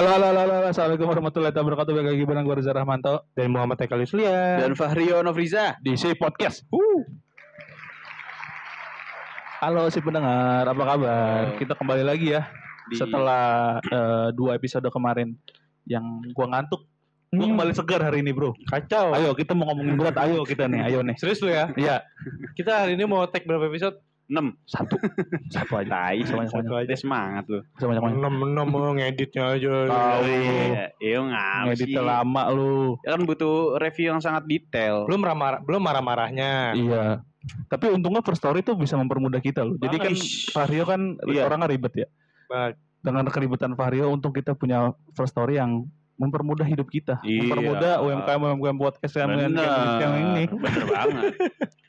Halo, halo, halo, halo, Assalamualaikum warahmatullahi wabarakatuh. Balik lagi bareng gue Reza Rahmanto dan Muhammad Eka Luslia dan Fahrio Novriza di Si Podcast. Uh. Halo si pendengar, apa kabar? Halo. Kita kembali lagi ya Di- setelah eh, dua episode kemarin yang gua ngantuk. Gua Hmm. kembali segar hari ini, Bro. kacau Ayo kita mau ngomongin berat, ayo kita nih, ayo nih. serius lu ya Iya, kita hari ini mau take berapa episode 6 satu, satu aja. Tai satu banyak, aja semangat lu sebanyak banyak. enam enam mau ngeditnya aja Tahu. Iya, iya ngam sih Ngedit lama lu. Ya kan butuh review yang sangat detail belum marah belum marah marahnya Iya. Tapi untungnya First Story tuh bisa mempermudah kita loh. Jadi kan. Vario kan Iya. orangnya ribet ya. Banget. Dengan keribetan Vario untuk kita punya First Story yang mempermudah hidup kita, Iya. mempermudah UMKM UMKM podcast yang ini. bener banget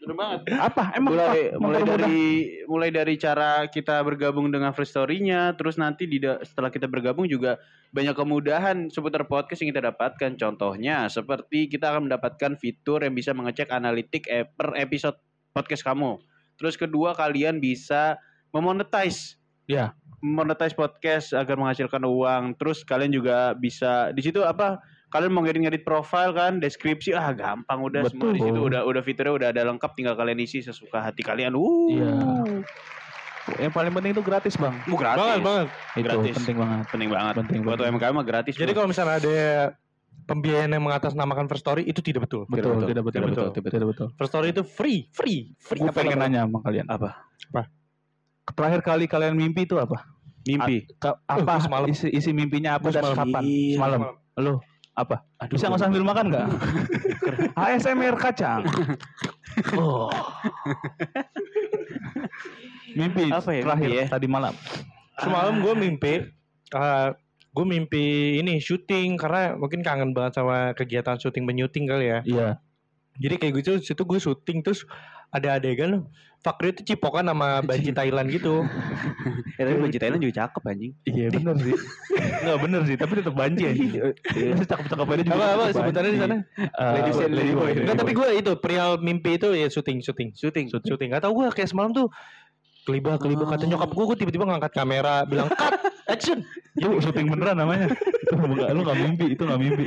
bener banget Apa? Emang mulai apa? mulai dari mulai dari cara kita bergabung dengan Free Story-nya terus nanti di setelah kita bergabung juga banyak kemudahan seputar podcast yang kita dapatkan contohnya seperti kita akan mendapatkan fitur yang bisa mengecek analitik e- per episode podcast kamu terus kedua kalian bisa memonetize Ya. Monetize podcast agar menghasilkan uang terus kalian juga bisa di situ apa kalian mau ngedit-ngedit profile kan deskripsi ah gampang udah semua di Betul. situ udah udah fiturnya udah ada lengkap tinggal kalian isi sesuka hati kalian uh Iya. Yang paling penting itu gratis bang. Uh, gratis banget banget Itu Gratis. penting banget. penting banget Penting buat banget. UMKM mah gratis jadi kalau misalnya ada pembiayaan yang mengatasnamakan First Story itu tidak betul Betul, betul. tidak betul, Tidak betul, betul. tidak betul. First Story itu free free free Gue Apa pengen yang- nanya sama kalian. Apa? Apa? Terakhir kali kalian mimpi itu apa? mimpi Eh, apa semalam. isi, isi mimpinya apa dan semalam. kapan? Semalam. Lo apa? Aduh, Bisa nggak sambil makan nggak? ASMR kacang. Oh. mimpi Apa ya, terakhir mimpi ya? tadi malam. semalam gue mimpi gue mimpi ini syuting karena mungkin kangen banget sama kegiatan syuting menyuting kali ya Iya. jadi kayak gitu situ gue syuting terus ada adegan Fakri itu cipokan sama banci Thailand gitu Eh, tapi baju Thailand juga cakep anjing Iya bener sih. Enggak bener sih, tapi tetap banci ya. Masih cakep-cakep aja juga. apa apa sebutannya di banci. sana Eh, Lady boy, lady boy. Enggak tapi gue itu perihal mimpi itu ya syuting syuting syuting syuting Gak tau gue kayak semalam tuh kelibah kelibah kata nyokap gue gue tiba-tiba ngangkat kamera bilang cut action Itu syuting beneran namanya. Itu enggak lu enggak mimpi, itu enggak mimpi.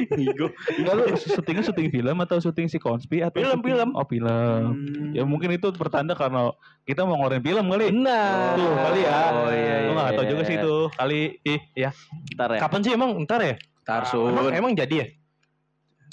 Enggak lu syutingnya syuting film atau syuting si konspi atau Film, syuting- film. Oh, film. Hmm. Ya mungkin itu pertanda karena kita mau ngeluarin film kali. benar Tuh, kali ya. Oh, iya, Lu enggak iya, tahu juga iya. sih itu. Kali ih ya. ntar ya kapan sih emang ntar ya Tarsun emang, emang jadi ya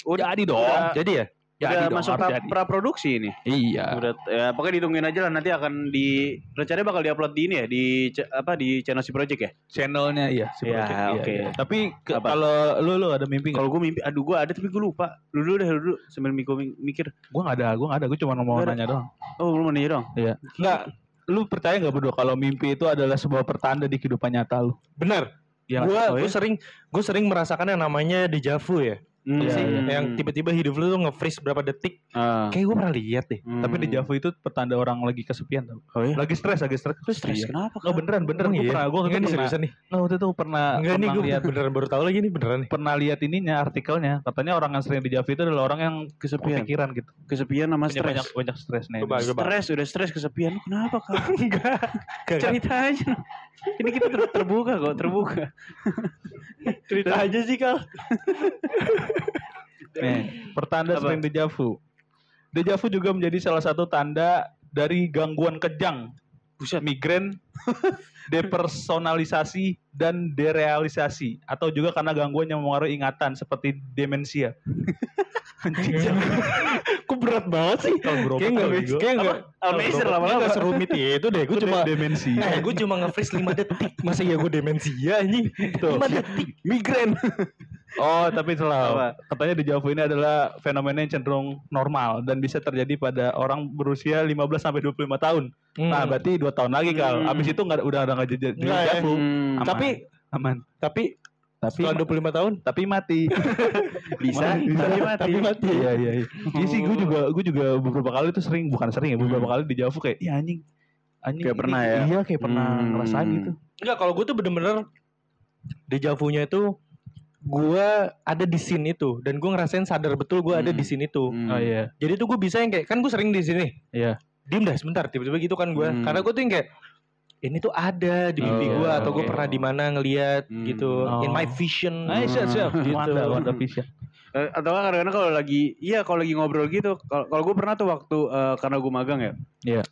udah Jadi dong. udah, jadi ya Jadi udah dong, masuk pra, jadi. praproduksi ini Iya. Udah ya pokoknya ditungguin aja lah nanti akan di rencananya bakal diupload di ini ya di apa di channel si Project ya. Channelnya iya si Iya, Project, iya, oke. iya. Tapi ke- kalau lu lu ada mimpi? Kalau gue mimpi aduh gue ada tapi gue lupa. Lu dulu deh lu dulu sambil mikir mikir. Gue nggak ada, gue nggak ada, gue cuma mau nanya doang. Oh belum nanya dong. Iya. Nggak, lu percaya nggak berdua kalau mimpi itu adalah sebuah pertanda di kehidupan nyata lu? benar Iya. gue Oh, gue ya? sering gue sering merasakan yang namanya deja vu ya Hmm, Iya, sih iya. yang tiba-tiba hidup lu tuh nge-freeze berapa detik Ah. kayak gue pernah lihat deh Hmm. Tapi di Java itu pertanda orang lagi kesepian tau. Oh ya? Lagi stres, lagi stres. Lu stres Iya. kenapa? Nggak beneran, beneran. Emang Gue iya? pernah, gue nih pernah, seriusan nih nggak waktu itu pernah, enggak nih pernah gue lihat, beneran baru tahu lagi nih beneran nih pernah lihat ininya artikelnya. Katanya orang yang sering di Java itu adalah orang yang Kesepian. kepikiran gitu. Kesepian sama stres. banyak banyak stres nih. Coba, coba. Stres udah stres kesepian. Lu kenapa kak? enggak Cerita aja. Ini kita ter- terbuka kok terbuka. Cerita aja sih kal Nih, pertanda Apa? sering dejavu. Dejavu juga menjadi salah satu tanda dari gangguan kejang, Buset. migrain, depersonalisasi dan derealisasi atau juga karena gangguan yang mempengaruhi ingatan seperti demensia. Kok berat banget sih. Kayak enggak, kayak enggak. Kayak lama-lama. enggak serumit itu deh. Gue cuma de- demensi. Eh, gue cuma nge-freeze 5 detik. Masa ya gue demensia anjing? 5 detik. Migrain. Oh, tapi salah. Katanya di Javu ini adalah fenomena yang cenderung normal dan bisa terjadi pada orang berusia 15 sampai 25 tahun. Nah, berarti 2 tahun lagi kal. Hmm. Abis itu nggak udah udah nggak jadi Nggak ya. Hmm. Aman. tapi aman. tapi Tapi setelah 25 tahun tapi mati. bisa, Bisa. tapi mati. tapi mati. Iya iya. iya. Iya sih gue juga gue juga beberapa kali tuh sering bukan sering ya beberapa kali di Javu kayak iya anjing anjing Kayak ini- pernah ya? Iya kayak pernah Hmm. ngerasain gitu. Enggak, kalau gue tuh bener-bener di Javunya itu gue ada di scene itu dan gue ngerasain sadar betul gue ada Hmm. di scene itu. Hmm. Oh iya. Jadi tuh gue bisa yang kayak kan gue sering di sini. Iya. Diem dah sebentar tiba-tiba gitu kan gue. Hmm. Karena gue tuh yang kayak ini tuh ada di mimpi Oh, gue atau gue pernah di mana ngelihat Hmm. gitu Oh. in my vision. Nah, siap siap. Gitu. Wanda Wanda Vision. Eh, atau nggak kadang-kadang kalau lagi iya kalau lagi ngobrol gitu kalau gue pernah tuh waktu eh, karena gue magang ya Iya.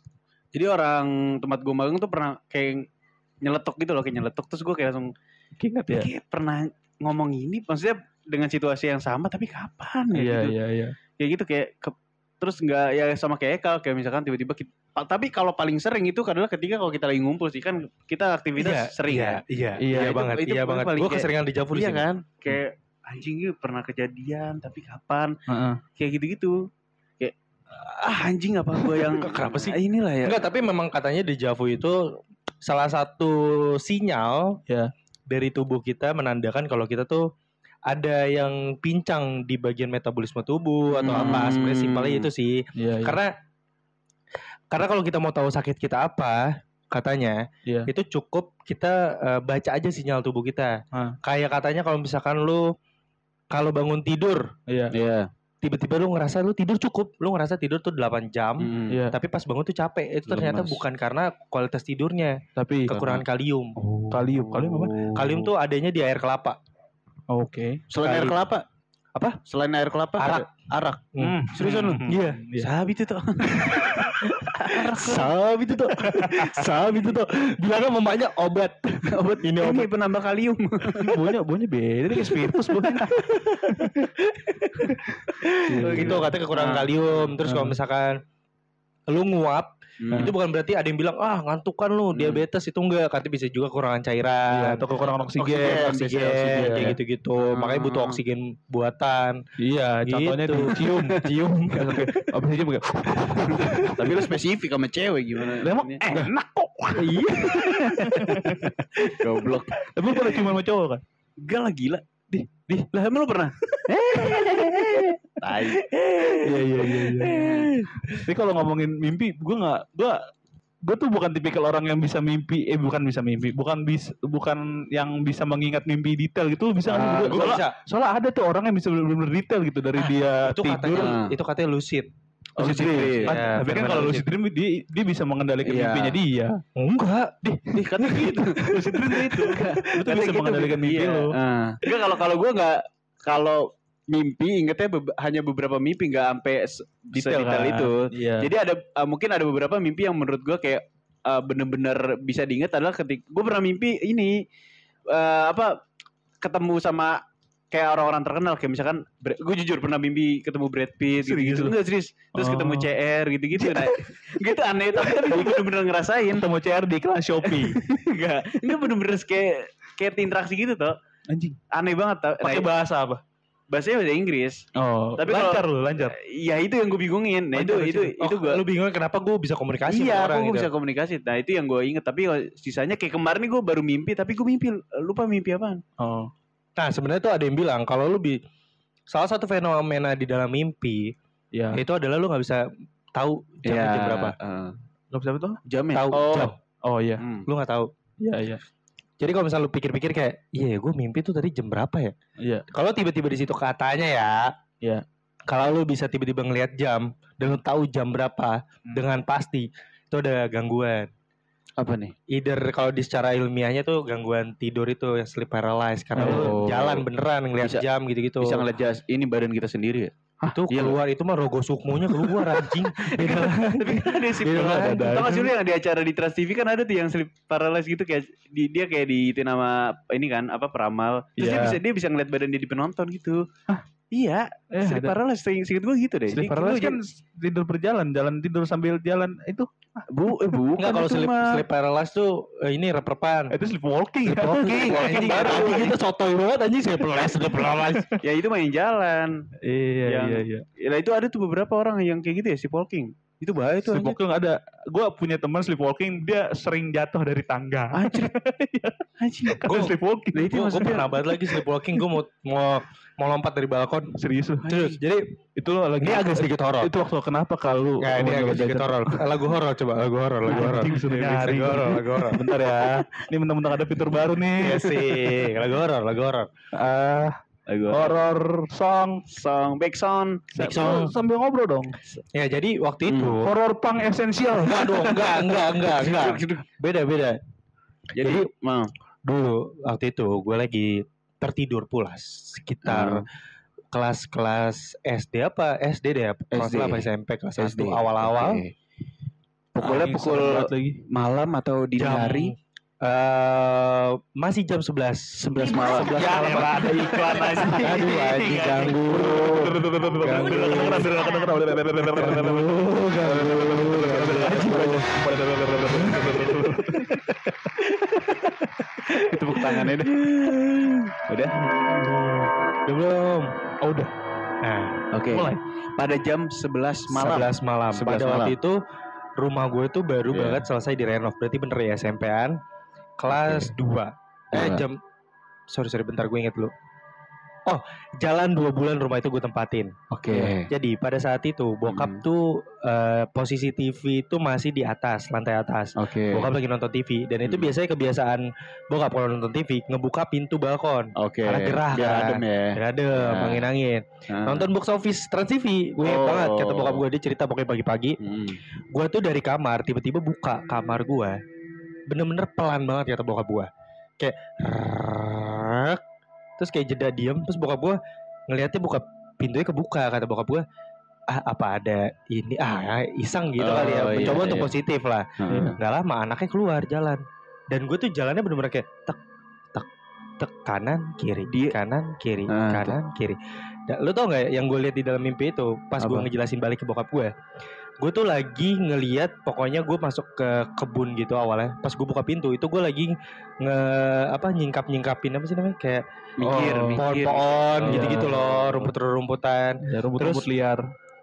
jadi orang tempat gue magang tuh pernah kayak nyeletuk gitu loh kayak nyeletuk terus gue kayak langsung Ingat ya. kayak pernah ngomong ini maksudnya dengan situasi yang sama tapi kapan ya Iya gitu iya iya. kayak gitu kayak ke- terus nggak ya sama kayak Ekal kayak misalkan tiba-tiba kita, tapi kalau paling sering itu adalah ketika kalau kita lagi ngumpul sih kan kita aktivitas sering iya, ya iya, Iya, iya, itu- banget, itu iya banget. Gue keseringan di Javu iya kan kayak anjing itu pernah kejadian tapi kapan Heeh. kayak gitu-gitu kayak ah anjing apa gue yang Kenapa sih? Ah, inilah ya Enggak, tapi memang katanya di Javu itu salah satu sinyal Ya. dari tubuh kita menandakan kalau kita tuh ada yang pincang di bagian metabolisme tubuh atau apa. Hmm. Sebenarnya simpelnya itu sih. Iya iya. Karena karena kalau kita mau tahu sakit kita apa, katanya Iya. itu cukup kita eh, baca aja sinyal tubuh kita. Ah. Kayak katanya kalau misalkan lu kalau bangun tidur Iya. Iya. tiba-tiba lu ngerasa lu tidur cukup, lu ngerasa tidur tuh 8 jam. Hmm. Iya. Tapi pas bangun tuh capek. Itu ternyata Lemas. bukan karena kualitas tidurnya, Tapi kekurangan kalium. kalium. Kalium apa? Kalium tuh adanya di air kelapa. Oke. selain air kelapa Apa? selain air kelapa Arak. arak Hmm. seriusan lu Iya. Iya. sabi itu tuh Sabi itu tuh. Sabi itu tuh. Bilangnya mamanya obat. obat ini ini obat. penambah kalium Baunya baunya beda nih kayak spiritus baunya. Gitu katanya kekurangan Nah. kalium. Terus kalau Hmm. misalkan lu nguap, Hmm. itu bukan berarti ada yang bilang ah ngantuk kan lu diabetes itu enggak. Katanya bisa juga kekurangan cairan. Iya, atau kekurangan oksigen. oksigen, biasanya oksigen. kayak gitu-gitu. Ah. Makanya butuh oksigen buatan. Iya, contohnya Gitu. di cium, cium. Oke, abis itu juga. tapi lu spesifik sama cewek gimana Emang enak kok. Iya. goblok Tapi lu pernah cium sama cowok kan? Enggak lah gila di di lah emang lu pernah tai Iya iya iya. iya. Tapi kalau ngomongin mimpi, gue nggak, gue gue tuh bukan tipikal orang yang bisa mimpi, eh bukan bisa mimpi, bukan bis, bukan yang bisa mengingat mimpi detail gitu, bisa? Ah, Gue soalnya, bisa. soalnya ada tuh orang yang bisa benar-benar detail gitu dari dia Itu tidur. katanya Ah. itu katanya lucid. Oh, lucid dream. dream. Kan, Iya, tapi kan kalau lucid. dream dia, dia bisa mengendalikan Iya. mimpinya dia. Enggak. di di kan gitu lucid dream itu. Lu tuh Katanya bisa gitu. mengendalikan mimpi Iya. lu. Ah. Enggak kalau kalau gue nggak kalau mimpi ingetnya bebe- hanya beberapa mimpi nggak sampai Detail sedetail kan? itu. Iya. Jadi ada uh, mungkin ada beberapa mimpi yang menurut gue kayak uh, bener-bener bisa diingat adalah ketika gue pernah mimpi ini uh, apa ketemu sama kayak orang-orang terkenal kayak misalkan gue jujur pernah mimpi ketemu Brad Pitt gitu, gitu. enggak serius terus Oh. ketemu CR gitu-gitu nah gitu aneh tapi tapi gue bener-bener ngerasain Ketemu CR di kelas Shopee. enggak enggak bener-bener kayak kayak interaksi gitu toh Anjing. aneh banget tau Pakai nah, bahasa apa? Bahasanya bahasa Inggris Oh, Tapi lancar kalau- lu, lancar. ya itu yang gue bingungin nah itu Lancar, itu lancar. itu Oh, gue lu bingung kenapa gue bisa komunikasi iya, sama orang aku gitu. bisa komunikasi. Nah itu yang gue inget. Tapi kalau sisanya kayak kemarin nih gue baru mimpi, tapi gue mimpi lupa mimpi apaan. Oh. Nah, sebenarnya tuh ada yang bilang kalau lu bi salah satu fenomena di dalam mimpi Ya. itu adalah lu nggak bisa tahu jamnya jam berapa. Uh, Gak bisa betul? jamnya. Tahu Oh. jam. Oh iya. Hmm. Lu nggak tahu. Iya iya. Jadi kalau misalnya lu pikir-pikir kayak, iya gue mimpi tuh tadi jam berapa ya? Iya. Kalau tiba-tiba di situ katanya ya, Iya. Kalau lu bisa tiba-tiba ngelihat jam dan lu tahu jam berapa Hmm. dengan pasti itu ada gangguan. Apa nih? Either kalau di secara ilmiahnya tuh gangguan tidur itu yang sleep paralysis karena Oh. lu jalan beneran ngelihat jam gitu-gitu. Bisa ngeliat jas ini badan kita sendiri ya? Itu Iya. keluar itu mah rogo sukmunya keluar anjing. Tapi kan ada sleep Iya, paralysis. ada- Tau gak sih lu yang di acara di Trans TV kan ada tuh yang sleep paralysis gitu kayak di, dia kayak di nama ini kan apa peramal. Terus dia Iya. bisa dia bisa ngeliat badan dia di penonton gitu. Iya, Eh, sleep paralysis seingat gue gitu deh. Sleep Ini- paralysis kan tidur berjalan, jalan tidur sambil jalan itu Bu, eh bukan Enggak kalau sleep, mah. sleep paralysis tuh eh, ini rep-repan. itu sleepwalking. Walking, anjing baru. baru gitu sotoy banget anjing sleep paralysis, sleep paralysis. Ya itu main jalan. Iya Yang- iya iya. Ya itu ada tuh beberapa orang yang kayak gitu ya sleepwalking. Itu bahaya anjing. Sleepwalking ada. Gua punya teman sleepwalking, dia sering jatuh dari tangga. Anjir. Anjir. Karena Gua- sleepwalking. Nah, itu Gue maksudnya- pernah banget lagi sleepwalking, gue mau mau mau lompat dari balkon. Serius lu. Jadi Itu lo lagi ini agak sedikit horor. Itu waktu kenapa kalau Nggak, ini agak sedikit horor. Lagu horor coba, lagu horor, lagu horor. Lagu horor, lagu horor. Bentar ya. Ini mentang-mentang ada fitur baru Iya nih. sih, lagu horor, lagu horor. Ah, horror song. song back sound. Back song. Sambil ngobrol dong. Ya jadi waktu itu, Horror punk esensial. enggak dong, enggak, enggak, enggak, enggak. Beda, beda. Jadi, mau Dulu waktu itu gue lagi tertidur pulas sekitar kelas-kelas SD apa SD deh salah apa SMP kelas SD 1 awal-awal. Oke. Pukulnya pukul malam atau dini jam hari? Eh, masih jam 11 11 malam. 11 Ya, malam elah, ada iklan aja. Aduh anjing ganggu. Tepuk tangannya deh. Udah. Udah belum? Oh, udah. Nah, Oke. Mulai. Pada jam 11 malam. 11 malam. 11 Pada malam. waktu itu rumah gue tuh baru Iya. banget selesai direnov. Berarti bener ya SMP-an kelas 2. Eh Dua. jam sorry sorry bentar gue inget dulu. Oh, jalan dua bulan rumah itu gue tempatin. Oke. Jadi pada saat itu bokap Hmm. tuh eh, posisi TV itu masih di atas lantai atas. Oke. Bokap lagi nonton TV dan itu Hmm. biasanya kebiasaan bokap kalau nonton TV ngebuka pintu balkon. Oke. Karena gerah Biar kan. adem ya. Ya ada Ya. angin-angin. Nah. Nonton box office Trans TV. Gue Oh. banget kata bokap gue dia cerita pokoknya pagi-pagi. Hmm. Gue tuh dari kamar tiba-tiba buka kamar gue. Bener-bener pelan banget kata bokap gue. Kayak rrrk. terus kayak jeda diem terus bokap gue ngelihatnya buka pintunya kebuka kata bokap gue ah apa ada ini ah iseng gitu kali ya mencoba untuk iya. positif lah Heeh. nggak lama anaknya keluar jalan dan gue tuh jalannya bener-bener kayak tek tek tek kanan kiri Dia- kanan kiri kanan kiri Dan lu tau nggak yang gue lihat di dalam mimpi itu pas gue ngejelasin balik ke bokap gue gue tuh lagi ngeliat pokoknya gue masuk ke kebun gitu awalnya pas gue buka pintu itu gue lagi nge apa nyingkap nyingkapin apa sih namanya kayak Mikir, Oh, mikir. pohon-pohon Iya. gitu-gitu loh rumput-rumputan Ya, rumput-rumput liar.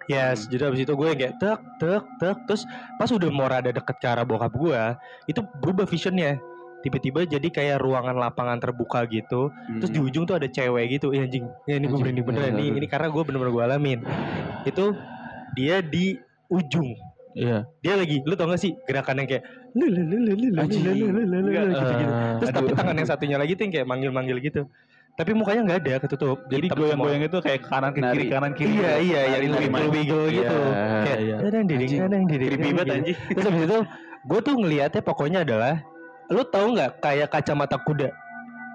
Yes, jadi abis itu gue kayak tek tek tek terus pas udah mau rada deket ke arah bokap gue itu berubah visionnya tiba-tiba jadi kayak ruangan lapangan terbuka gitu terus di ujung tuh ada cewek gitu ya anjing ya ini gue berani beneran Iya, ini iya. ini karena gue bener-bener gue alamin itu dia di ujung Iya. dia lagi lu tau gak sih gerakan yang kayak lu lu lu lu lu lu Anjing. lu lu lu lu lu Enggak, gitu gitu Eh, terus tapi tangan yang satunya lagi tuh yang kayak manggil-manggil gitu tapi mukanya nggak ada ketutup Jadi goyang-goyang itu kayak kanan ke kiri kanan kiri. Iya iya yang wiggle wiggle Iya, gitu. Kayak iya. kadang diding Anjing. kadang diding. Creepy banget anjing. Terus habis itu gue tuh ngelihatnya pokoknya adalah lu tahu nggak kayak kacamata kuda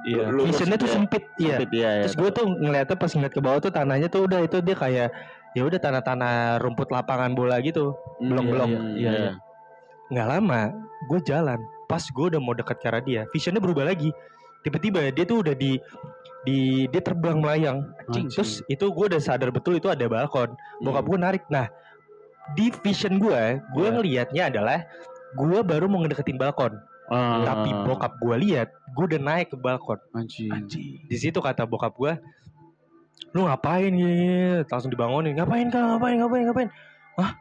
Iya. Visionnya tuh ya. sempit iya iya, iya. terus gue tuh ngeliatnya pas ngeliat ke bawah tuh tanahnya tuh udah itu dia kayak ya udah tanah-tanah rumput lapangan bola gitu blok-blok. Hmm, Iya, iya. nggak lama gue jalan pas gue udah mau dekat ke arah dia visionnya berubah lagi tiba-tiba dia tuh udah di di dia terbang melayang Anjing. terus itu gue udah sadar betul itu ada balkon Hmm. bokap gue narik nah di vision gue gue Iya. ngelihatnya adalah gue baru mau ngedeketin balkon Ah. tapi bokap gue lihat gue udah naik ke balkon Anjing. di situ kata bokap gue lu ngapain gini langsung dibangunin ngapain kan ngapain ngapain ngapain ah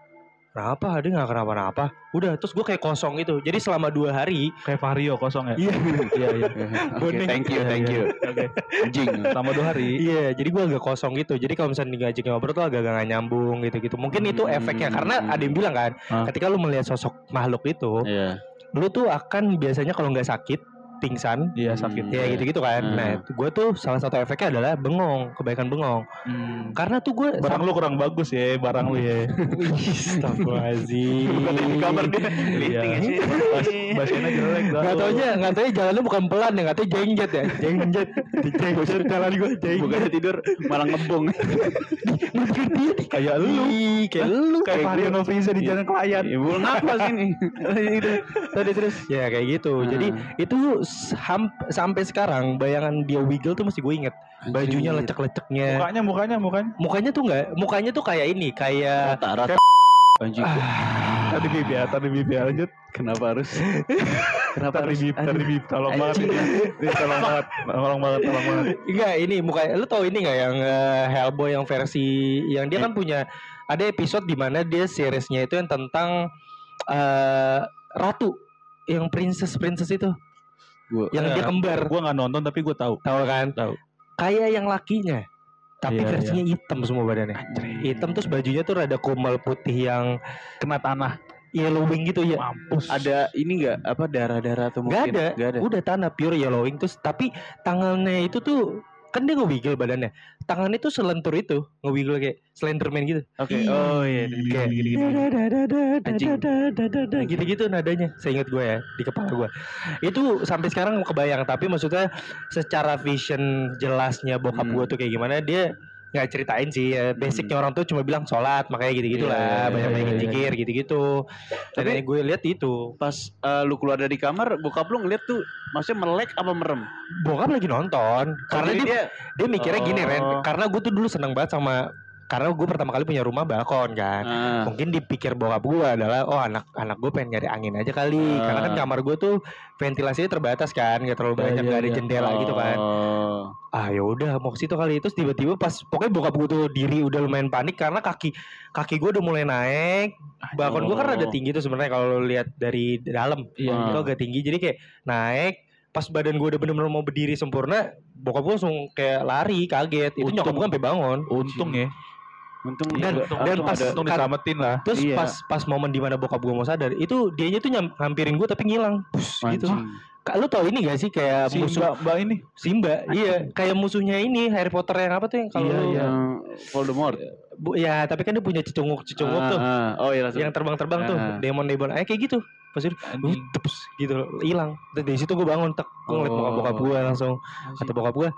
kenapa dia nggak kenapa-napa udah terus gue kayak kosong itu jadi selama dua hari Kayak Vario kosong ya. iya Iya iya. Oke, thank you, thank you. Oke. Anjing. Selama dua hari. iya jadi gue agak kosong gitu jadi kalau misalnya diajak ngobrol tuh agak gak nyambung gitu gitu mungkin itu Hmm. efeknya karena ada yang bilang kan Ah. ketika lu melihat sosok makhluk itu Iya. lu tuh akan biasanya kalau nggak sakit pingsan Iya sakit. ya gitu gitu kan Hmm. nah gue tuh salah satu efeknya adalah bengong kebaikan bengong Hmm. karena tuh gue Barang lu kurang bagus ya, barang lu ya. Astagfirullahaladzim Bukan di kamar dia. Iya. Ya. Bahasanya jelek. Gak taunya, gak taunya jalannya bukan pelan ya, gak taunya jengjet ya Jengjet, jengjet jalan gue jengjet Bukannya tidur malah ngebong. Kayak lu. Kayak lu Kayak Vario Novisa di jalan klien. Apa sih ini? Tadi terus Ya kayak gitu, jadi Hmm. itu sampai sekarang bayangan dia wiggle tuh masih gue inget. Bajunya lecek-leceknya. Mukanya mukanya mukanya. Mukanya tuh nggak, mukanya tuh kayak ini, kayak Rata rata. Anjing. Ah. Tadi bib ya, tadi bib ya lanjut. Kenapa harus? Kenapa Tadi harus? bib, tadi bib. Tolong banget ini. Ini Tolong banget, tolong banget, tolong banget. Enggak, ini muka lu tau ini nggak yang eh, Hellboy yang versi yang dia kan punya ada episode di mana dia seriesnya itu yang tentang eh ratu yang princess princess itu Gua- yang dia kembar Gue nggak nonton tapi gue tahu. tahu kan Tahu. kayak yang lakinya tapi Iya, versinya hitam semua badannya hitam terus bajunya tuh rada kumal putih yang Kena tanah. yellowing gitu ya Mampus. Ada ini nggak apa darah-darah atau Nggak mungkin? ada. Nggak ada. udah tanah pure yellowing terus tapi tangannya itu tuh kan dia nge-wiggle badannya tangannya tuh selentur itu nge-wiggle kayak slenderman gitu Oke. Oh iya. kayak Anjing. gitu-gitu nadanya saya ingat gue ya di kepala gue itu sampai sekarang kebayang tapi maksudnya secara vision jelasnya bokap Hmm. gue tuh kayak gimana dia nggak ceritain sih ya. basicnya orang tuh cuma bilang sholat makanya gitu-gitu Iya, lah iya, banyak banyak iya, iya. zikir gitu-gitu dan Tapi- yang gue lihat itu Pas eh, lu keluar dari kamar, bokap lu ngeliat tuh maksudnya melek apa merem? bokap lagi nonton karena Oh, jadi dia dia mikirnya gini Oh. Ren karena gue tuh dulu seneng banget sama karena gue pertama kali punya rumah balkon kan Ah. mungkin dipikir bokap gue adalah oh anak anak gue pengen nyari angin aja kali Ah. karena kan kamar gue tuh ventilasinya terbatas kan nggak terlalu Iya, banyak iya, nggak ada iya. jendela gitu kan Oh. ah ya udah mau ke situ kali terus tiba-tiba pas pokoknya bokap gue tuh diri udah lumayan panik karena kaki kaki gue udah mulai naik balkon gue kan Oh. rada tinggi tuh sebenarnya kalau lihat dari dalam Iya. itu agak tinggi jadi kayak naik pas badan gue udah bener-bener mau berdiri sempurna bokap gue langsung kayak lari kaget itu Untung. nyokap gue sampai bangun Untung ya. Untung Dan- untung dan pas- ada. Untung diselamatin lah. terus Iya. pas pas momen di mana bokap gue mau sadar itu dianya tuh nyam, ngampirin gue tapi ngilang Bus, gitu. Kak, lu tau ini gak sih kayak Si musuh Mbak, Mbak ini. Simba iya kayak musuhnya ini Harry Potter yang apa tuh yang kalau Iya, lu- iya. Yang Voldemort. Bu, ya tapi kan dia punya cicunguk cicunguk Ah, tuh ah. Oh iya langsung. yang terbang-terbang tuh Ah. demon-demon eh kayak gitu pas itu gitu hilang dari situ gue bangun tek gue ngeliat Oh. bokap bokap gue langsung kata bokap gue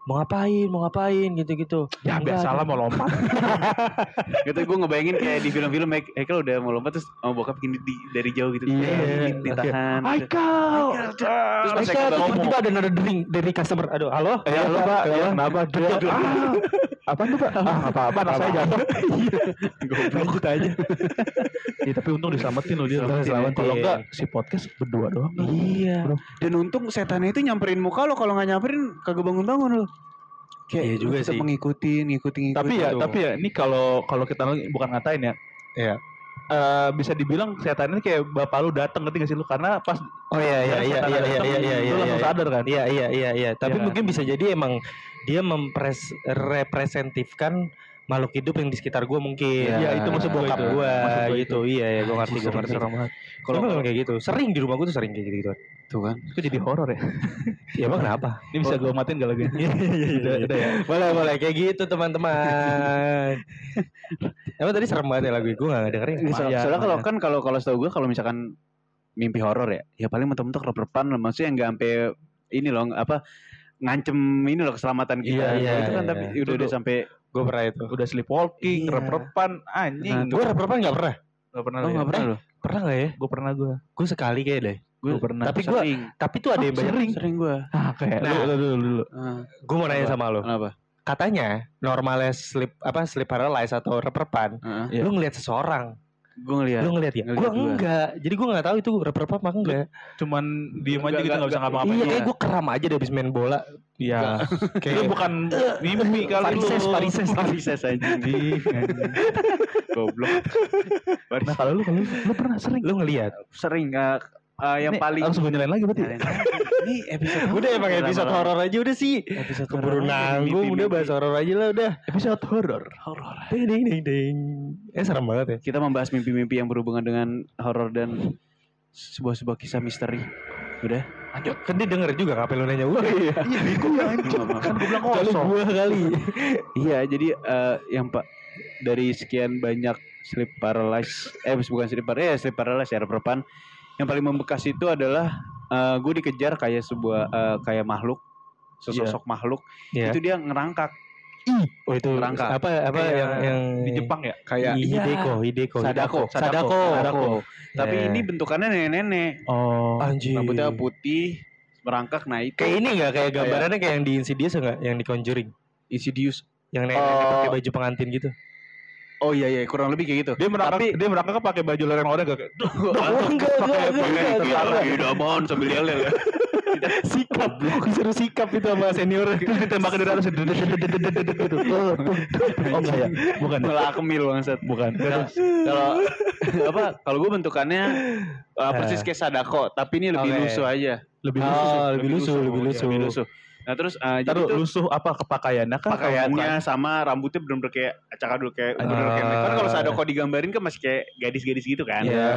mau ngapain mau ngapain gitu gitu Ya biasa lah mau lompat. Gitu gue ngebayangin kayak di film-film Ekel udah mau lompat terus sama bokap gini di, dari jauh gitu. Iya. Di- ditahan. Haikal. Terus pas ngomong. tiba-tiba ada nada dering dari customer aduh halo Eh, halo Pak, Halo? ya, kenapa? Apa tuh Pak? Ah, apa-apa, anak saya jatuh. lanjut aja Ya, tapi untung diselamatin loh dia. Untung diselamatin. Kalau enggak si podcast berdua doang. iya Dan untung setannya itu nyamperin muka lo kalau nggak nyamperin kagak bangun-bangun lo. Kayak Iya juga sih. mengikuti, ngikuti, ngikuti. Tapi ya, tapi ya ini kalau kalau kita bukan ngatain ya. Iya. Eh, bisa dibilang setan ini kayak bapak lu datang ngerti gak sih lu karena pas oh iya iya iya iya iya iya iya langsung iya. sadar kan Iya iya iya iya. Tapi Iya. mungkin bisa jadi emang dia mempres representifkan makhluk hidup yang di sekitar gue mungkin. Iya, itu maksud gua bokap itu. gue gitu. Iya ya gue ngerti gue ngerti. Kalau kayak gitu. Sering di rumah gue tuh sering kayak gitu gitu. Tuh kan. itu jadi horor ya Ya emang kenapa? ini bisa gue matiin gak lagi Iya iya udah, udah ya Boleh boleh kayak gitu teman-teman. emang tadi serem banget ya lagu gue gak dengerin. So- Lumayan, soalnya kalau kan kalau kalau setahu gue kalau misalkan mimpi horor ya, ya paling mentok-mentok rep-repan. Maksudnya nggak sampai ini loh apa ngancem ini loh keselamatan kita. Iya, iya, itu kan iya. tapi Itu udah udah sampai Gue pernah itu. udah sleepwalking Iya. rep-repan anjing Nah, Gue rep-repan gak pernah. gak pernah Oh ya? nggak pernah loh. Pernah gak ya? gue pernah gue Gue sekali kayak deh. gue pernah Tapi gue tapi tuh ada yang banyak. sering sering gue. ah kayak Nah. lu, lu, lu, lu, lu. Ah, Gue mau nanya sama lo. kenapa? Katanya normalnya sleep apa sleep paralysis atau rep-repan. Iya. lu ngelihat seseorang. Gue ngeliat. Lu ngelihat ya? ngeliat Gue enggak. Jadi gue nggak tahu itu rep-rep apa enggak. cuman diem aja gitu nggak, gak bisa ngapa-ngapain Iya, kayak gue keram aja deh abis main bola. Iya. Itu Kayak bukan mimpi kali lu. Parises, Parises. Parises anjing. Goblok. Nah kalau lu kalau lu, pernah sering. lu ngelihat. Sering eh, eh, yang Nih, paling harus gue nyalain lagi berarti. Ini episode Udah emang episode horor aja udah sih. Episode Keburu nanggung udah bahas horor aja lah udah. Episode horor. horor. Ding ding ding ding. Eh serem banget ya. Kita membahas mimpi-mimpi yang berhubungan dengan horor dan sebuah-sebuah kisah misteri. Udah. Lanjut. Kan dia denger juga ngapain lu nanya udah. Iya, bego ya anjing. Kan gue bilang Kali kosong. gua kali. Iya, jadi eh, yang Pak dari sekian banyak sleep paralysis eh bukan sleep paralysis, eh sleep paralysis ya repan. Yang paling membekas itu adalah eh, gue dikejar kayak sebuah eh, kayak makhluk, sesosok makhluk. Iya. Itu dia ngerangkak Oh itu Ngerangkak. apa apa Kayak yang yang Di Jepang ya? kayak Iya. Hideko, Hideko, Sadako, Sadako. Sadako. Tapi Ya. ini bentukannya nenek-nenek. Oh. anjing. Rambutnya putih, merangkak itu Kayak ini nggak kayak gambarannya kayak yang di Insidious nggak? Yang di Conjuring. Insidious. Yang nenek Oh. pakai baju pengantin gitu. Oh iya iya kurang lebih kayak gitu. Dia merangkak Tapi- dia merangkak pakai baju lereng-lereng gak kayak enggak, enggak, enggak. Iya, aman sambil yel ya. sikap disuruh sikap itu sama senior terus ditembakin dari atas oh enggak ya bukan ya? Malah akmil bangsat. bukan Kalau apa kalau gue bentukannya uh, persis kayak sadako tapi ini lebih lusuh aja. lebih Oh, lusuh lebih lusuh, lebih ya, lusuh. Nah terus uh, jadi Taruh tuh lusuh apa kepakaiannya kan pakaiannya sama rambutnya bener-bener kayak acak-adul kayak bener kayak Ah. kan kalau sadako digambarin kan masih kayak gadis-gadis gitu kan. Iya.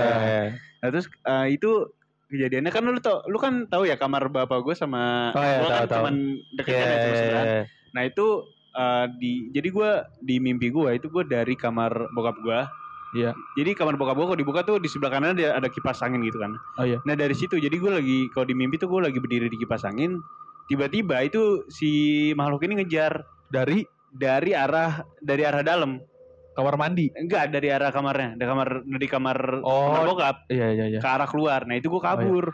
Nah terus uh, itu kejadiannya kan lu tau lu kan tahu ya kamar bapak gue sama Oh, iya, gua kan tahu, tahu. cuman deket Iya, kan ya, cuma iya, sebelah. iya. Nah itu uh, di jadi gue di mimpi gue itu gue dari kamar bokap gue. Iya. Jadi kamar bokap gue kalau dibuka tuh di sebelah kanan ada ada kipas angin gitu kan. oh iya Nah dari situ jadi gue lagi kalau di mimpi tuh gue lagi berdiri di kipas angin. Tiba-tiba itu si makhluk ini ngejar dari dari arah dari arah dalam. kamar mandi Enggak dari arah kamarnya, dari kamar dari kamar, Oh. kamar bokap iya iya iya ke arah keluar. Nah itu gue kabur.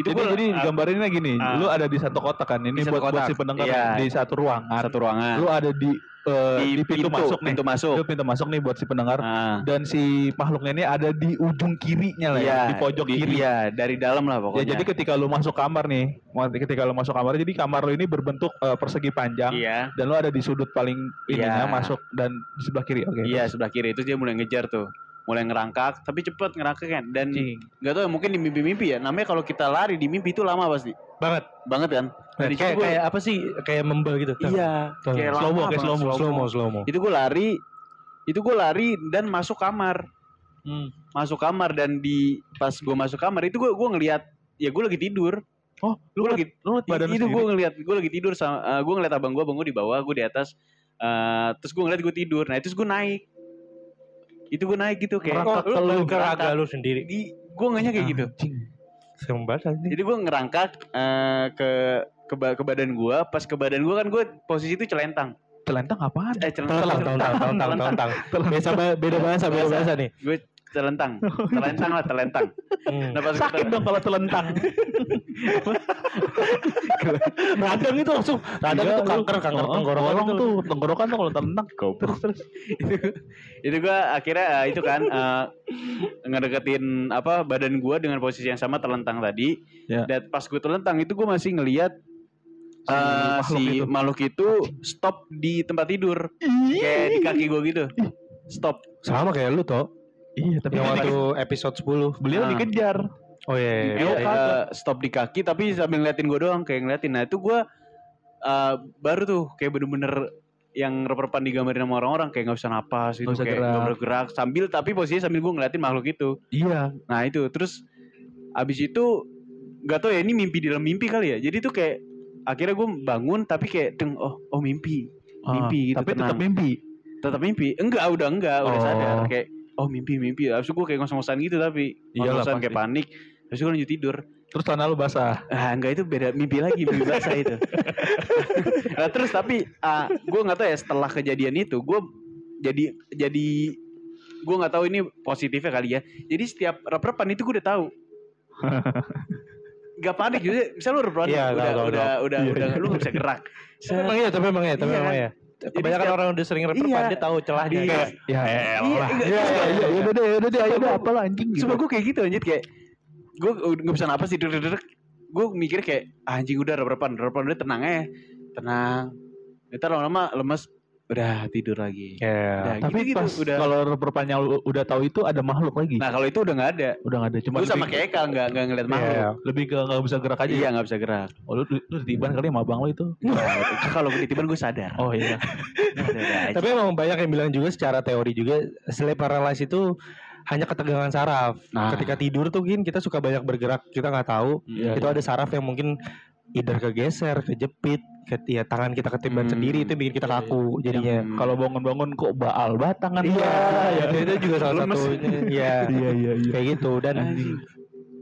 Itu jadi, jadi ah, gambarinnya gini, ah. lu ada di satu kotak kan, ini Di buat, buat kotak. si pendengar Iya. di satu ruangan. satu ruangan. Lu ada di, eh, di, pintu, masuk nih. pintu masuk. Lu pintu masuk nih buat si pendengar. Nah, Dan si makhluknya ini ada di ujung kirinya lah ya, iya, di pojok kiri. Iya, dari dalam lah Ya pokoknya. jadi ketika lu masuk kamar nih, ketika lu masuk kamar, jadi kamar lu ini berbentuk eh, persegi panjang Iya. dan lu ada di sudut paling ininya Iya. masuk dan di sebelah kiri. Oke. Iya, sebelah kiri itu dia mulai ngejar tuh. Mulai ngerangkak, tapi cepet ngerangkak kan. Dan nggak tahu mungkin di mimpi-mimpi ya. Namanya kalau kita lari di mimpi itu lama pasti. Banget. Banget kan? Nah, situ Kayak gua- kayak apa sih? Kayak membel gitu. Iya, kayak Slow mo, kayak slow mo, Slow mo, slow mo. Itu gue lari, itu gue lari dan masuk kamar. Hmm. Masuk kamar dan di pas gue masuk kamar itu gue gue ngelihat ya gue lagi tidur. Oh, lu Gue lagi lagi lu badan itu gue ngelihat gue lagi tidur sama gue ngeliat abang gue abang gue di bawah gue di atas Eh, terus gue ngeliat gue tidur nah terus gue naik itu gue naik gitu kayak Kok lu- ke raga lu sendiri? di gue nganya kayak gitu. Serem banget jadi gue ngerangkak eh, ke ke, ba- ke badan gue pas ke badan gue kan gue posisi itu celentang Celentang apaan? eh celentang Telentang, telentang, telentang, telentang. Beda ba- beda bahasa, beda bahasa nih. gue celentang celentang lah celentang Hmm. nah Sakit dong kalau telentang. Radang itu langsung, radang Iya, itu kanker, kanker Oh, tenggorokan itu. tuh tenggorokan tuh kalau telentang. Terus terus. itu itu gue akhirnya eh, itu kan eh, ngedeketin apa badan gue dengan posisi yang sama telentang tadi Ya. dan pas gue telentang itu gue masih ngelihat Si eh, makhluk si itu. makhluk itu stop di tempat tidur kayak di kaki gue gitu stop Sama kayak lu toh. Iya, tapi Yang kan waktu episode 10. beliau Ah. dikejar. Oh iya, iya, iya. eh, stop di kaki tapi sambil ngeliatin gue doang kayak ngeliatin nah itu gue eh, baru tuh kayak bener-bener yang rep-repan digambarin sama orang-orang kayak nggak bisa napas gitu bisa kayak gerak. nggak bergerak sambil tapi posisinya sambil gue ngeliatin makhluk itu Iya. Nah itu terus abis itu nggak tahu ya ini mimpi di dalam mimpi kali ya. Jadi tuh kayak akhirnya gue bangun tapi kayak deng oh oh mimpi Mimpi gitu, Ah, tapi tenang. tetap mimpi. tetap mimpi enggak udah enggak udah Oh. sadar kayak oh mimpi mimpi abis itu gue kayak ngos-ngosan gitu tapi ngos-ngosan kayak panik abis itu gue lanjut tidur Terus tanah lu basah. ah enggak itu beda mimpi lagi mimpi basah itu nah, terus tapi ah, gue nggak tahu ya setelah kejadian itu gue jadi jadi gue nggak tahu ini positifnya kali ya jadi setiap rep-repan itu gue udah tahu Gak panik juga, misal lu rep-repan Iya, udah, tahu, tahu, udah, udah, Iya, udah, iya. lu gak bisa gerak. Emang iya, tapi emang iya, tapi Iya emang kan? iya. Kebanyakan setiap- orang udah sering reperpan Iya. dia tahu celahnya. Iya. Kayak, Ya, Iya, elah. enggak, Iya, iya, iya, iya, udah deh, udah deh, ayo deh, apalah anjing gitu. Sumpah gue kayak gitu anjir kayak gue gak bisa napas tidur tidur gue mikir kayak ah, anjing udah rep-repan rep-repan udah tenang aja tenang ntar lama-lama lemes udah tidur lagi ya. Udah, Tapi gitu-gitu, pas udah kalau reperpannya lu udah tahu itu ada makhluk lagi. nah kalau itu udah nggak ada udah gak ada, cuma gue sama kayak Eka nggak nggak ngeliat makhluk Iya. lebih ke gak bisa gerak aja. iya ya? nggak bisa gerak Oh, lu, lu ditiban kali sama abang lu itu. kalau ketiban gue sadar Oh iya. Tapi emang banyak yang bilang juga secara teori juga sleep paralysis itu hanya ketegangan saraf. Nah. Ketika tidur tuh Gin, kita suka banyak bergerak, kita nggak tahu. Iya, itu ada saraf yang mungkin either kegeser, kejepit, ke, ya tangan kita ketiban Hmm. sendiri itu bikin kita kaku jadinya. Hmm. Kalau bangun-bangun kok baal banget tangan Iya, gua. ya, itu juga salah satunya. Iya, Iya, iya, iya. kayak gitu dan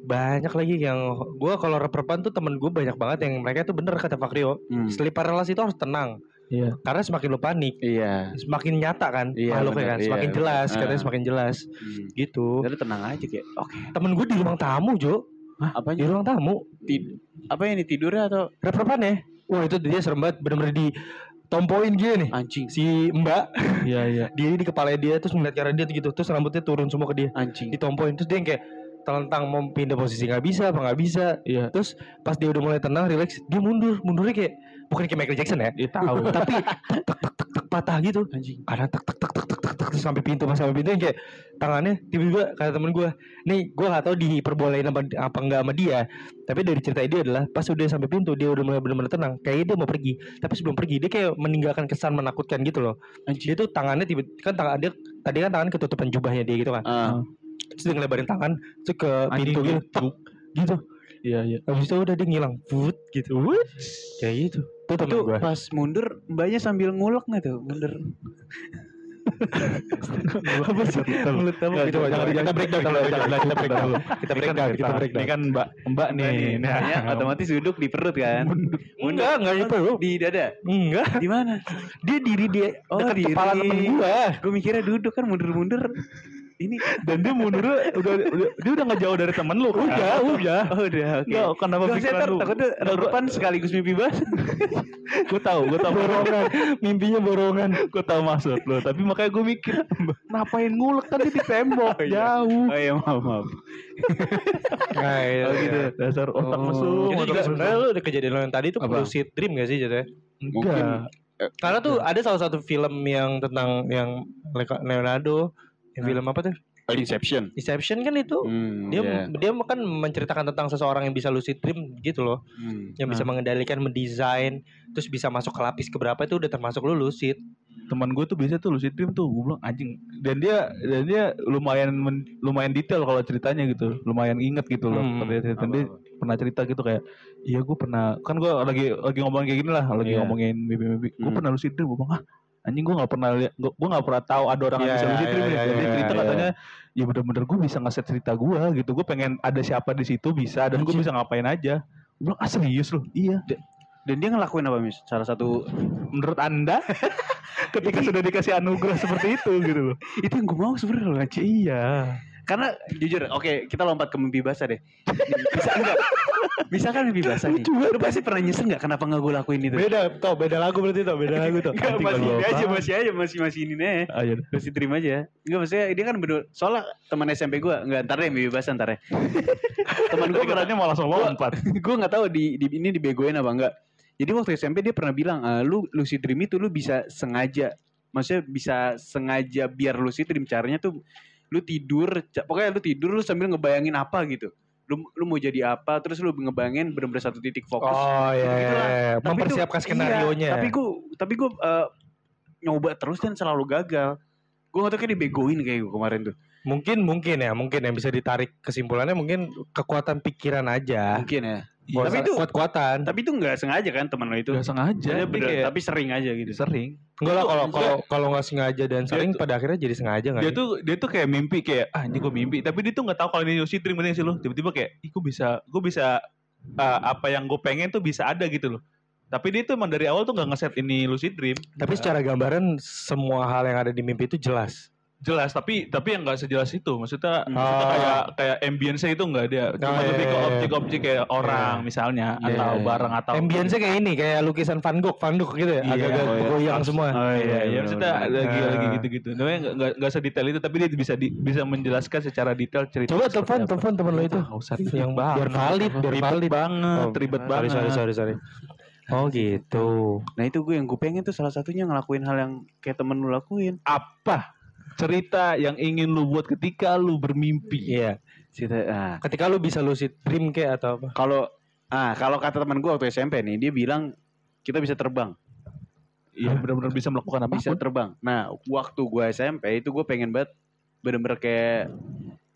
banyak lagi yang gua kalau reperpan tuh temen gue banyak banget yang mereka tuh bener kata Fakrio Hmm. sleep paralysis itu harus tenang Iya. karena semakin lu panik iya semakin nyata kan Iya, makhluknya bener, kan iya, semakin bener. jelas katanya Ah. semakin jelas Hmm. gitu Udah tenang aja kayak oke temen gue di ruang tamu Jo di apanya ruang tamu tid- apa ini tidurnya atau Rep-repan ya. Wah itu dia serem banget. Bener-bener ditompoin gini nih. anjing Si mbak Iya iya. dia di kepala dia terus ngeliat cara dia tuh gitu terus rambutnya turun semua ke dia anjing ditompoin terus dia yang kayak telentang mau pindah posisi nggak bisa apa nggak bisa Iya. terus pas dia udah mulai tenang relax dia mundur mundurnya kayak bukan kayak Michael Jackson ya Dia tahu. tapi tek tek tek tek patah gitu anjing karena tek tek tek tek tek tek sampai pintu pas sampai pintu yang kayak tangannya tiba-tiba kata temen gue nih gue nggak tahu diperbolehin apa apa enggak sama dia. Tapi dari cerita dia adalah pas udah sampai pintu dia udah mulai benar-benar tenang. Kayaknya dia mau pergi. Tapi sebelum pergi dia kayak meninggalkan kesan menakutkan gitu loh. Dia tuh tangannya tiba kan tangan dia tadi kan tangan ketutupan jubahnya dia gitu kan. Ah, terus dia ngelebarin tangan terus ke pintu gitu. gitu. gitu. Iya iya. habis itu udah dia ngilang Wut, gitu. Wut. kayak gitu. Tuh itu gue pas mundur mbaknya sambil ngulek nggak tuh? Mundur apa sih? Mulut kamu Nggak, gitu. jangan- kita jangan- breakdown jangan- dulu jangan- kita breakdown jangan- kita Ini kan breakdown kita kita- breakdown Ini kan Mbak Mbak nih. Nah, makanya otomatis duduk di perut kan. Enggak enggak itu lu di dada. Enggak. Di mana? Dia diri dia Oh, diri. kepala temen gua. Gue mikirnya duduk kan mundur-mundur ini Dan dia mundurnya udah, udah dia udah nggak jauh dari temen lu. kan? udah udah oh udah oke Enggak, kenapa Gak pikiran lu? takutnya relevan sekaligus mimpi banget Gue tahu, gue tahu borongan mimpinya borongan Gue tahu maksud lu, tapi makanya gue mikir ngapain ngulek kan dia di tembok Oh, iya. jauh. oh iya maaf maaf nah, iya, Oh gitu, iya. dasar otak Oh. mesum. itu juga sebenarnya lu udah kejadian lo yang tadi tuh lucid dream gak sih jatuhnya mungkin Enggak. karena tuh ada salah satu film yang tentang yang Leonardo yang Hmm. film apa tuh Inception Inception kan itu hmm, dia iya. dia kan menceritakan tentang seseorang yang bisa lucid dream gitu loh Hmm. yang bisa mengendalikan mendesain terus bisa masuk ke lapis keberapa itu udah termasuk lu lucid Teman gue tuh biasa tuh lucid dream tuh, gue bilang anjing. Dan dia dan dia lumayan men- lumayan detail kalau ceritanya gitu, lumayan inget gitu loh. Hmm. Kalau dia cerita, dia pernah cerita gitu kayak, iya gue pernah, kan gue lagi lagi ngomongin kayak gini lah, lagi Iya. ngomongin mimpi-mimpi. Gue Hmm. pernah lucid dream, gue bilang ah anjing gue nggak pernah lihat, gue nggak pernah tahu ada orang yang bisa lucid dream. gitu. iya, dia iya, cerita katanya, ya bener-bener gue bisa ngeset cerita gue gitu. Gue pengen ada siapa di situ bisa dan gue bisa ngapain aja. Gue bilang ah serius loh, iya. dan dia ngelakuin apa mis salah satu Menurut anda, ketika sudah dikasih anugerah seperti itu gitu loh. itu yang gue mau sebenarnya loh. Iya. karena jujur oke kita lompat ke mimpi basah deh bisa enggak misalkan mimpi basah nih lu pasti pernah nyesel nggak kenapa nggak gue lakuin itu beda tau beda lagu berarti tau beda lagu tuh Enggak, Anjing, masih ini aja, masih aja, masih masih ini nih. Ayo. Masih terima aja. Enggak maksudnya dia kan bener soalnya teman SMP gua, enggak ntar deh mimpi bahasa ntar ya. teman gua Gue beratnya malah langsung lompat. gue nggak tahu di, di ini dibegoin apa enggak. Jadi waktu SMP dia pernah bilang, "Eh, lu lucid dream itu lu bisa sengaja, maksudnya bisa sengaja biar lucid dream caranya tuh lu tidur, pokoknya lu tidur lu sambil ngebayangin apa gitu. Lu lu mau jadi apa, terus lu ngebayangin bener-bener satu titik fokus. oh iya, Gitu iya. Tapi mempersiapkan skenario nya Iya, tapi gue tapi gue eh, nyoba terus dan selalu gagal. Gue gak tau kayak dibegoin kayak gue kemarin tuh. mungkin mungkin ya mungkin yang bisa ditarik kesimpulannya mungkin kekuatan pikiran aja Mungkin ya. Bukan Tapi itu- kuat-kuatan. Tapi itu gak sengaja kan teman lo itu. Gak sengaja. Bener, kayak tapi sering aja gitu. sering. enggak lah kalau kalau kalau nggak sengaja dan sering tuh- pada akhirnya jadi sengaja nggak Dia tuh dia tuh kayak mimpi kayak ah ini gue mimpi. Tapi dia tuh nggak tahu kalau ini lucid dream sih lo tiba-tiba kayak ih gue bisa gue bisa ah, apa yang gue pengen tuh bisa ada gitu loh. Tapi dia tuh emang dari awal tuh nggak ngeset ini lucid dream. Tapi secara gambaran semua hal yang ada di mimpi itu jelas jelas tapi tapi yang nggak sejelas itu maksudnya, Hmm. maksudnya kayak kayak ambience itu nggak ada cuma Oh, iya, lebih ke iya, iya. objek-objek kayak orang Iya. misalnya Iya, atau iya. barang atau ambience kayak ini kayak lukisan Van Gogh Van Gogh gitu ya Iya, agak-agak oh iya. goyang semua Oh Iya, iya, maksudnya bener-bener. lagi Ah. lagi gitu-gitu. Namanya nggak nggak nggak sedetail itu, tapi dia bisa di, bisa menjelaskan secara detail cerita. coba telepon telepon temen lo itu Nggak usah yang banget. biar valid biar ribet valid banget, Oh, ribet sorry, banget. sorry sorry sorry oh gitu Nah itu gue yang gue pengen tuh salah satunya ngelakuin hal yang kayak temen lu lakuin. Apa cerita yang ingin lu buat ketika lu bermimpi? iya Cerita, ah. ketika lu bisa lucid dream kayak atau apa Kalau ah kalau kata teman gue waktu SMP nih, dia bilang kita bisa terbang, Iya, benar-benar bisa melakukan apa? bisa terbang. Nah waktu gue SMP itu gue pengen banget bener-bener kayak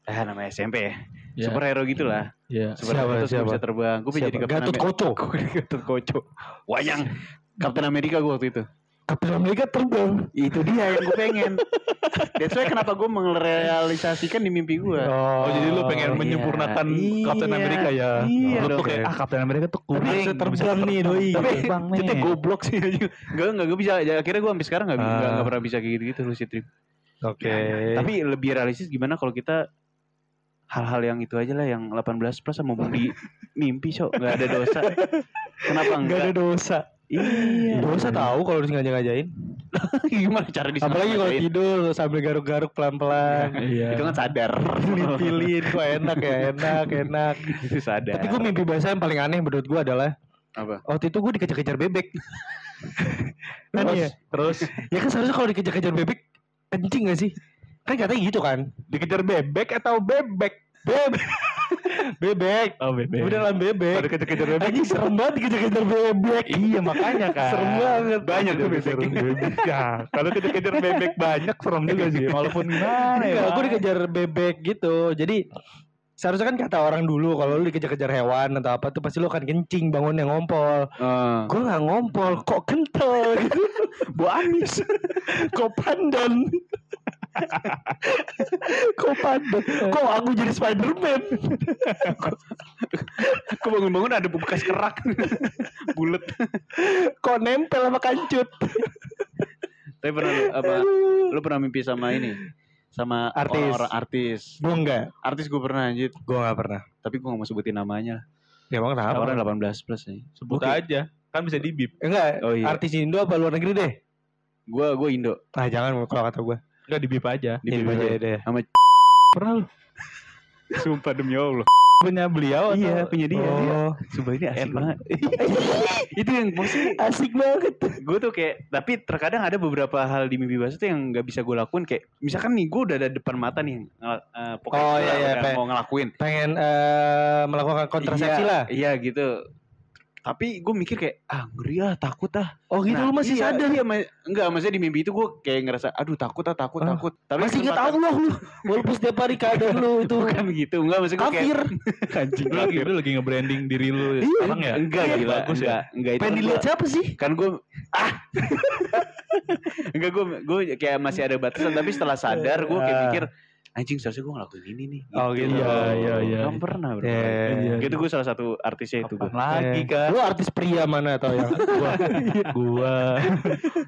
ah namanya SMP ya, Iya. superhero gitu lah. Iya. Superhero Siapa, siapa? bisa terbang. Gue pengen jadi? Captain Gatot Koco Gatot Koco. Wayang Captain Amerika gue waktu itu. Captain America terbang Itu dia yang gue pengen. That's why kenapa gue merealisasikan di mimpi gue. Oh, jadi lu pengen iya. menyempurnakan Iya. Captain America ya? Iya lu tuh kayak ah Captain America tuh Tapi kuring. bisa terbang nih doi Tapi kita goblok sih. Enggak, enggak gue bisa. Ya, akhirnya gue sampai sekarang enggak Ah. enggak enggak pernah bisa kayak gitu-gitu lucid dream. oke Tapi lebih realistis gimana kalau kita hal-hal yang itu aja lah yang 18 plus sama di mimpi cok nggak ada dosa kenapa Enggak ada enggak dosa. Iya Dosa tahu kalau harus ngajak-ngajain. gimana cara disangka Apalagi kalau tidur sambil garuk-garuk pelan-pelan. Iya. itu kan sadar Pilih-pilih kok enak ya, enak, enak. itu sadar Tapi gue mimpi basah yang paling aneh menurut gue adalah apa waktu itu gue dikejar-kejar bebek. kan Terus, iya. terus Ya kan seharusnya kalau dikejar-kejar bebek kencing gak sih? Kan katanya gitu kan. dikejar bebek atau bebek? Bebek. bebek. Oh bebek. Udah lah bebek. Kalau dikejar-kejar bebek. Anjing serem banget dikejar-kejar bebek. Iya makanya kan. Serem banget. Banyak tuh bebek. bebek. Ya, kalau kejar-kejar bebek banyak serem juga sih. Walaupun gimana ya. Bang? dikejar bebek gitu. Jadi seharusnya kan kata orang dulu kalau lu dikejar-kejar hewan atau apa tuh pasti lu akan kencing bangun yang ngompol. Eh, Gue nggak ngompol, kok kental gitu. Bu Anis kok pandan. Kok pandan. Kok aku jadi Spiderman. Kok bangun-bangun ada bekas kerak bulat kok nempel sama kancut. tapi pernah lu, apa lu pernah mimpi sama ini sama Artis. orang-orang artis Gue enggak. artis gue pernah anjir Gue nggak pernah. tapi gue gak mau sebutin namanya Ya emang kenapa? orang 18 plus nih Sebut Oke. aja. Kan bisa di bip. Enggak, Oh, iya. artis Indo apa luar negeri deh? gue gue Indo Ah jangan kalau kata gue. Enggak di bip aja. di BBB. aja deh. Pernah lu sumpah demi Allah punya beliau atau? iya punya dia Oh, sumpah ini asik Enak. banget itu yang maksudnya asik banget. gue tuh kayak tapi terkadang ada beberapa hal di mimpi basah tuh yang nggak bisa gue lakuin kayak misalkan nih gue udah ada depan mata nih ngel- eh, pokoknya Oh, iya, iya, udah pe- mau ngelakuin Pengen eh, melakukan kontrasepsi Iya, lah. iya gitu tapi gue mikir kayak ah ngeri ah takut ah Oh gitu Nah, lu masih iya, sadar. iya, ma- enggak maksudnya di mimpi itu gue kayak ngerasa aduh takut ah takut Ah, takut tapi Masih inget Allah lu. Walaupun setiap hari keadaan lu itu bukan gitu enggak maksudnya gue kayak kafir. anjing Lu lagi lu lagi nge-branding diri lu Iya. sekarang ya? enggak Iya, gila bagus ya. enggak enggak itu Pengen kan dilihat siapa sih? kan gue ah enggak gue gue kayak masih ada batasan tapi setelah sadar gue kayak Ah. mikir anjing seharusnya gue ngelakuin ini nih. Oh, gitu. Iya, iya, iya. Belum pernah bro. Iya. gitu gue salah satu artisnya itu gue lagi Eh, kan? Lu artis pria mana atau yang gua. Gua.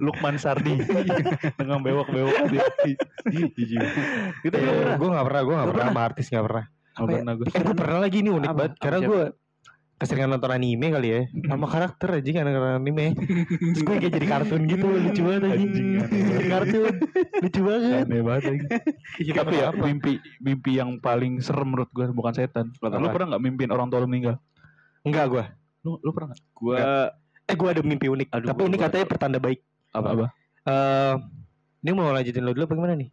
Lukman Sardi. Dengan bewok-bewok di jijik. Gitu Iya, gue gak pernah, gue gak pernah sama artis gak pernah. Nggak pernah gue Eh gue pernah. lagi ini unik banget, karena gue keseringan nonton anime kali ya, sama karakter aja kan anime. Terus gue kayak jadi kartun gitu, lucu banget aja. Jadi kartun, lucu banget. aneh banget lagi. Iya, Tapi ya mimpi mimpi yang paling serem menurut gue bukan setan. Apa? Lu pernah nggak mimpin orang tua lu meninggal? Enggak gue. Lu lu pernah nggak? gue Eh gue ada mimpi unik, Aduh, tapi gua- ini gua- katanya pertanda baik. Apa apa? Eh, ini mau lanjutin lo dulu apa gimana nih?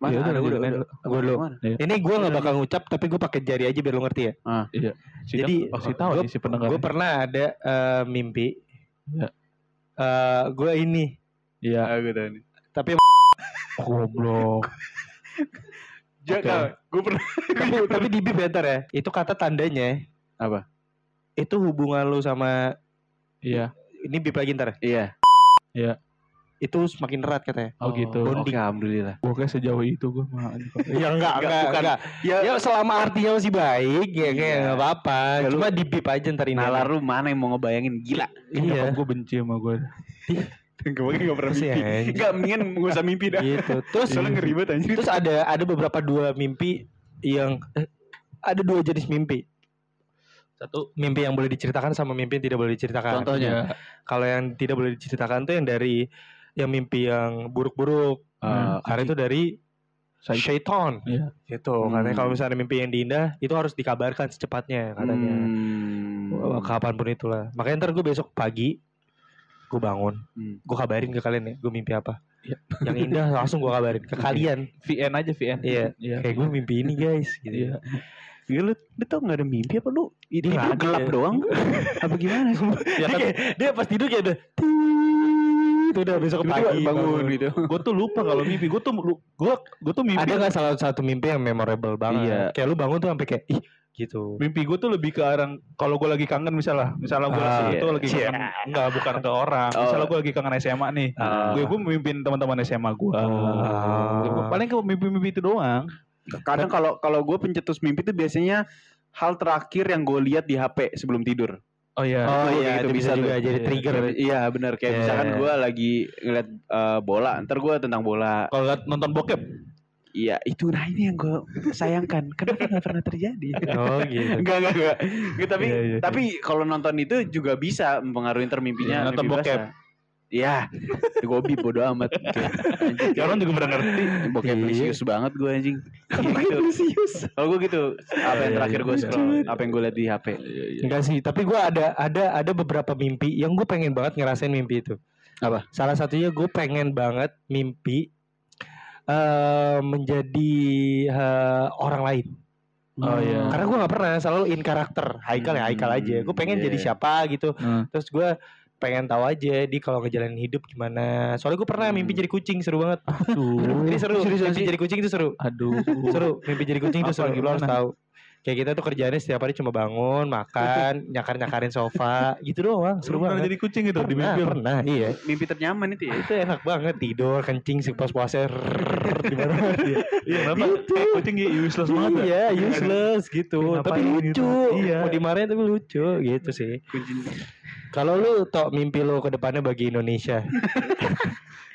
Mana Iya, ada udah, udah udah, udah Gua dulu. Ini gue nggak bakal ngucap, tapi gue pakai jari aja biar lo ngerti ya. Si Jadi, Dan pasti tahu gua- nih si pendengar. Gue pernah ada eh, mimpi. Iya. Eh, gue ini, Iya. Ah, gue tahu tapi Goblok. Jangan, gue pernah tapi, tapi di bib bentar ya. Itu kata tandanya. Apa? Itu hubungan lu sama Iya. ini bib lagi ntar. Iya. Itu semakin erat katanya. Oh, gitu. Bonding. Oke, alhamdulillah. Gue kayak sejauh itu gue mah. Ya enggak, Enggak, enggak, bukan. enggak. Ya, Ya selama artinya masih baik ya kayak Iya. enggak apa-apa. Ya, lu- Cuma di bib aja ntar ini. nalar lu mana yang mau ngebayangin gila. Iya. Gue benci sama gue. Gue mungkin gak pernah ya, mimpi. anjing. Enggak, mendingan gak usah mimpi dah. Gitu. Terus Soalnya ngeri banget anjir. terus ada ada beberapa dua mimpi yang eh, ada dua jenis mimpi. Satu. Mimpi yang boleh diceritakan sama mimpi yang tidak boleh diceritakan. Contohnya? Kalau yang tidak boleh diceritakan tuh yang dari yang mimpi yang buruk-buruk. Eh, Karena itu dari syaiton. Iya. Gitu. Hmm. Katanya kalau misalnya mimpi yang diindah itu harus dikabarkan secepatnya katanya. Hmm. Kapan pun itulah. Makanya ntar gue besok pagi gue bangun, Hmm. gue kabarin ke kalian ya, gue mimpi apa. Iya. Yang indah langsung gue kabarin ke kalian. VN aja VN. Iya. Iya. Kayak gue mimpi ini guys. Gitu. Iya. Iya, lu, lu tau gak ada mimpi apa lu? Itu nggak ada gelap ya. doang? apa gimana? Ya dia, kan kayak, dia pas tidur kayak udah itu udah besok pagi bangun gitu. gue tuh lupa kalau mimpi gue tuh gue gue tuh mimpi Ada nggak salah satu mimpi yang memorable banget? Iya. Kayak lu bangun tuh sampai kayak ih gitu. mimpi gue tuh lebih ke arah kalau gue lagi kangen misalnya misalnya gue Ah, itu lagi iya. kangen enggak bukan ke orang Oh. misalnya gue lagi kangen SMA nih Ah. gue gue memimpin teman-teman SMA gue Oh. paling ke mimpi-mimpi itu doang Kadang kalau kalau gue pencetus mimpi itu biasanya hal terakhir yang gue lihat di HP sebelum tidur. Oh iya Oh Itu iya, gitu itu bisa bisa juga tuh. jadi Iya, trigger. Iya benar kayak Iya. misalkan gue lagi ngeliat eh, bola, ntar gue tentang bola. kalau liat nonton bokep Iya itu nah ini yang gue sayangkan kenapa nggak pernah terjadi Oh gitu. Enggak, enggak, enggak. Tapi Iya, iya, tapi kalau nonton itu juga bisa mempengaruhi termimpinya. Iya, nonton mimpi bokep. basah. Iya, gobi bodo amat. Ya orang juga pada ngerti. bokep Iya. lisius banget gue anjing. Gitu. Kalau gue gitu, apa yang Iya, terakhir iya, gue iya. scroll, apa yang gue lihat di HP. Enggak sih, tapi gue ada ada ada beberapa mimpi yang gue pengen banget ngerasain mimpi itu. Apa? Salah satunya gue pengen banget mimpi eh menjadi eh, orang lain. Oh iya. Karena gue nggak pernah selalu in karakter. Haikal ya Haikal aja. Gue pengen Iya, jadi iya. siapa gitu. Hmm. Terus gue pengen tahu aja di kalau ngejalanin hidup gimana. Soalnya gue pernah mimpi jadi kucing seru banget. Aduh. Ini seru. mimpi jadi kucing itu seru. Aduh. Seru. Mimpi jadi kucing itu seru. Lo harus gimana? tahu. Kayak kita tuh kerjaannya setiap hari cuma bangun, makan, nyakar-nyakarin sofa, gitu doang. Seru Lu pernah banget. jadi kucing itu di mimpi. pernah, iya. Mimpi ternyaman itu ya. Itu enak banget tidur, kencing, pas puasa di mana Iya, kenapa? Eh, kucing ya useless banget ya. Iya, useless gitu. Tapi Ngapain lucu. gitu? Iya. Mau dimarahin tapi lucu gitu sih. Kalau lu tok mimpi lu ke depannya bagi Indonesia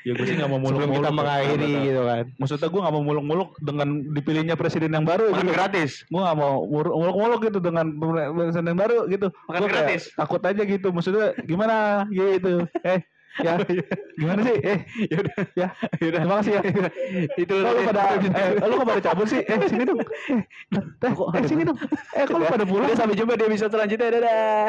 Ya gue sih gak mau sebelum muluk-muluk. kita mengakhiri Betul. gitu kan. Maksudnya gue gak mau muluk-muluk dengan dipilihnya presiden yang baru Makan gitu. gratis. Gue gak mau muluk-muluk gitu dengan presiden yang baru gitu. Makan Gua gratis. Takut aja gitu. Maksudnya gimana gitu. Eh ya gimana sih eh yaudah ya yaudah terima kasih ya Itu Kok lu pada eh lu kok pada cabut sih eh sini dong eh, eh sini dong eh kok lu pada pulang sampai jumpa di episode selanjutnya. Dadah.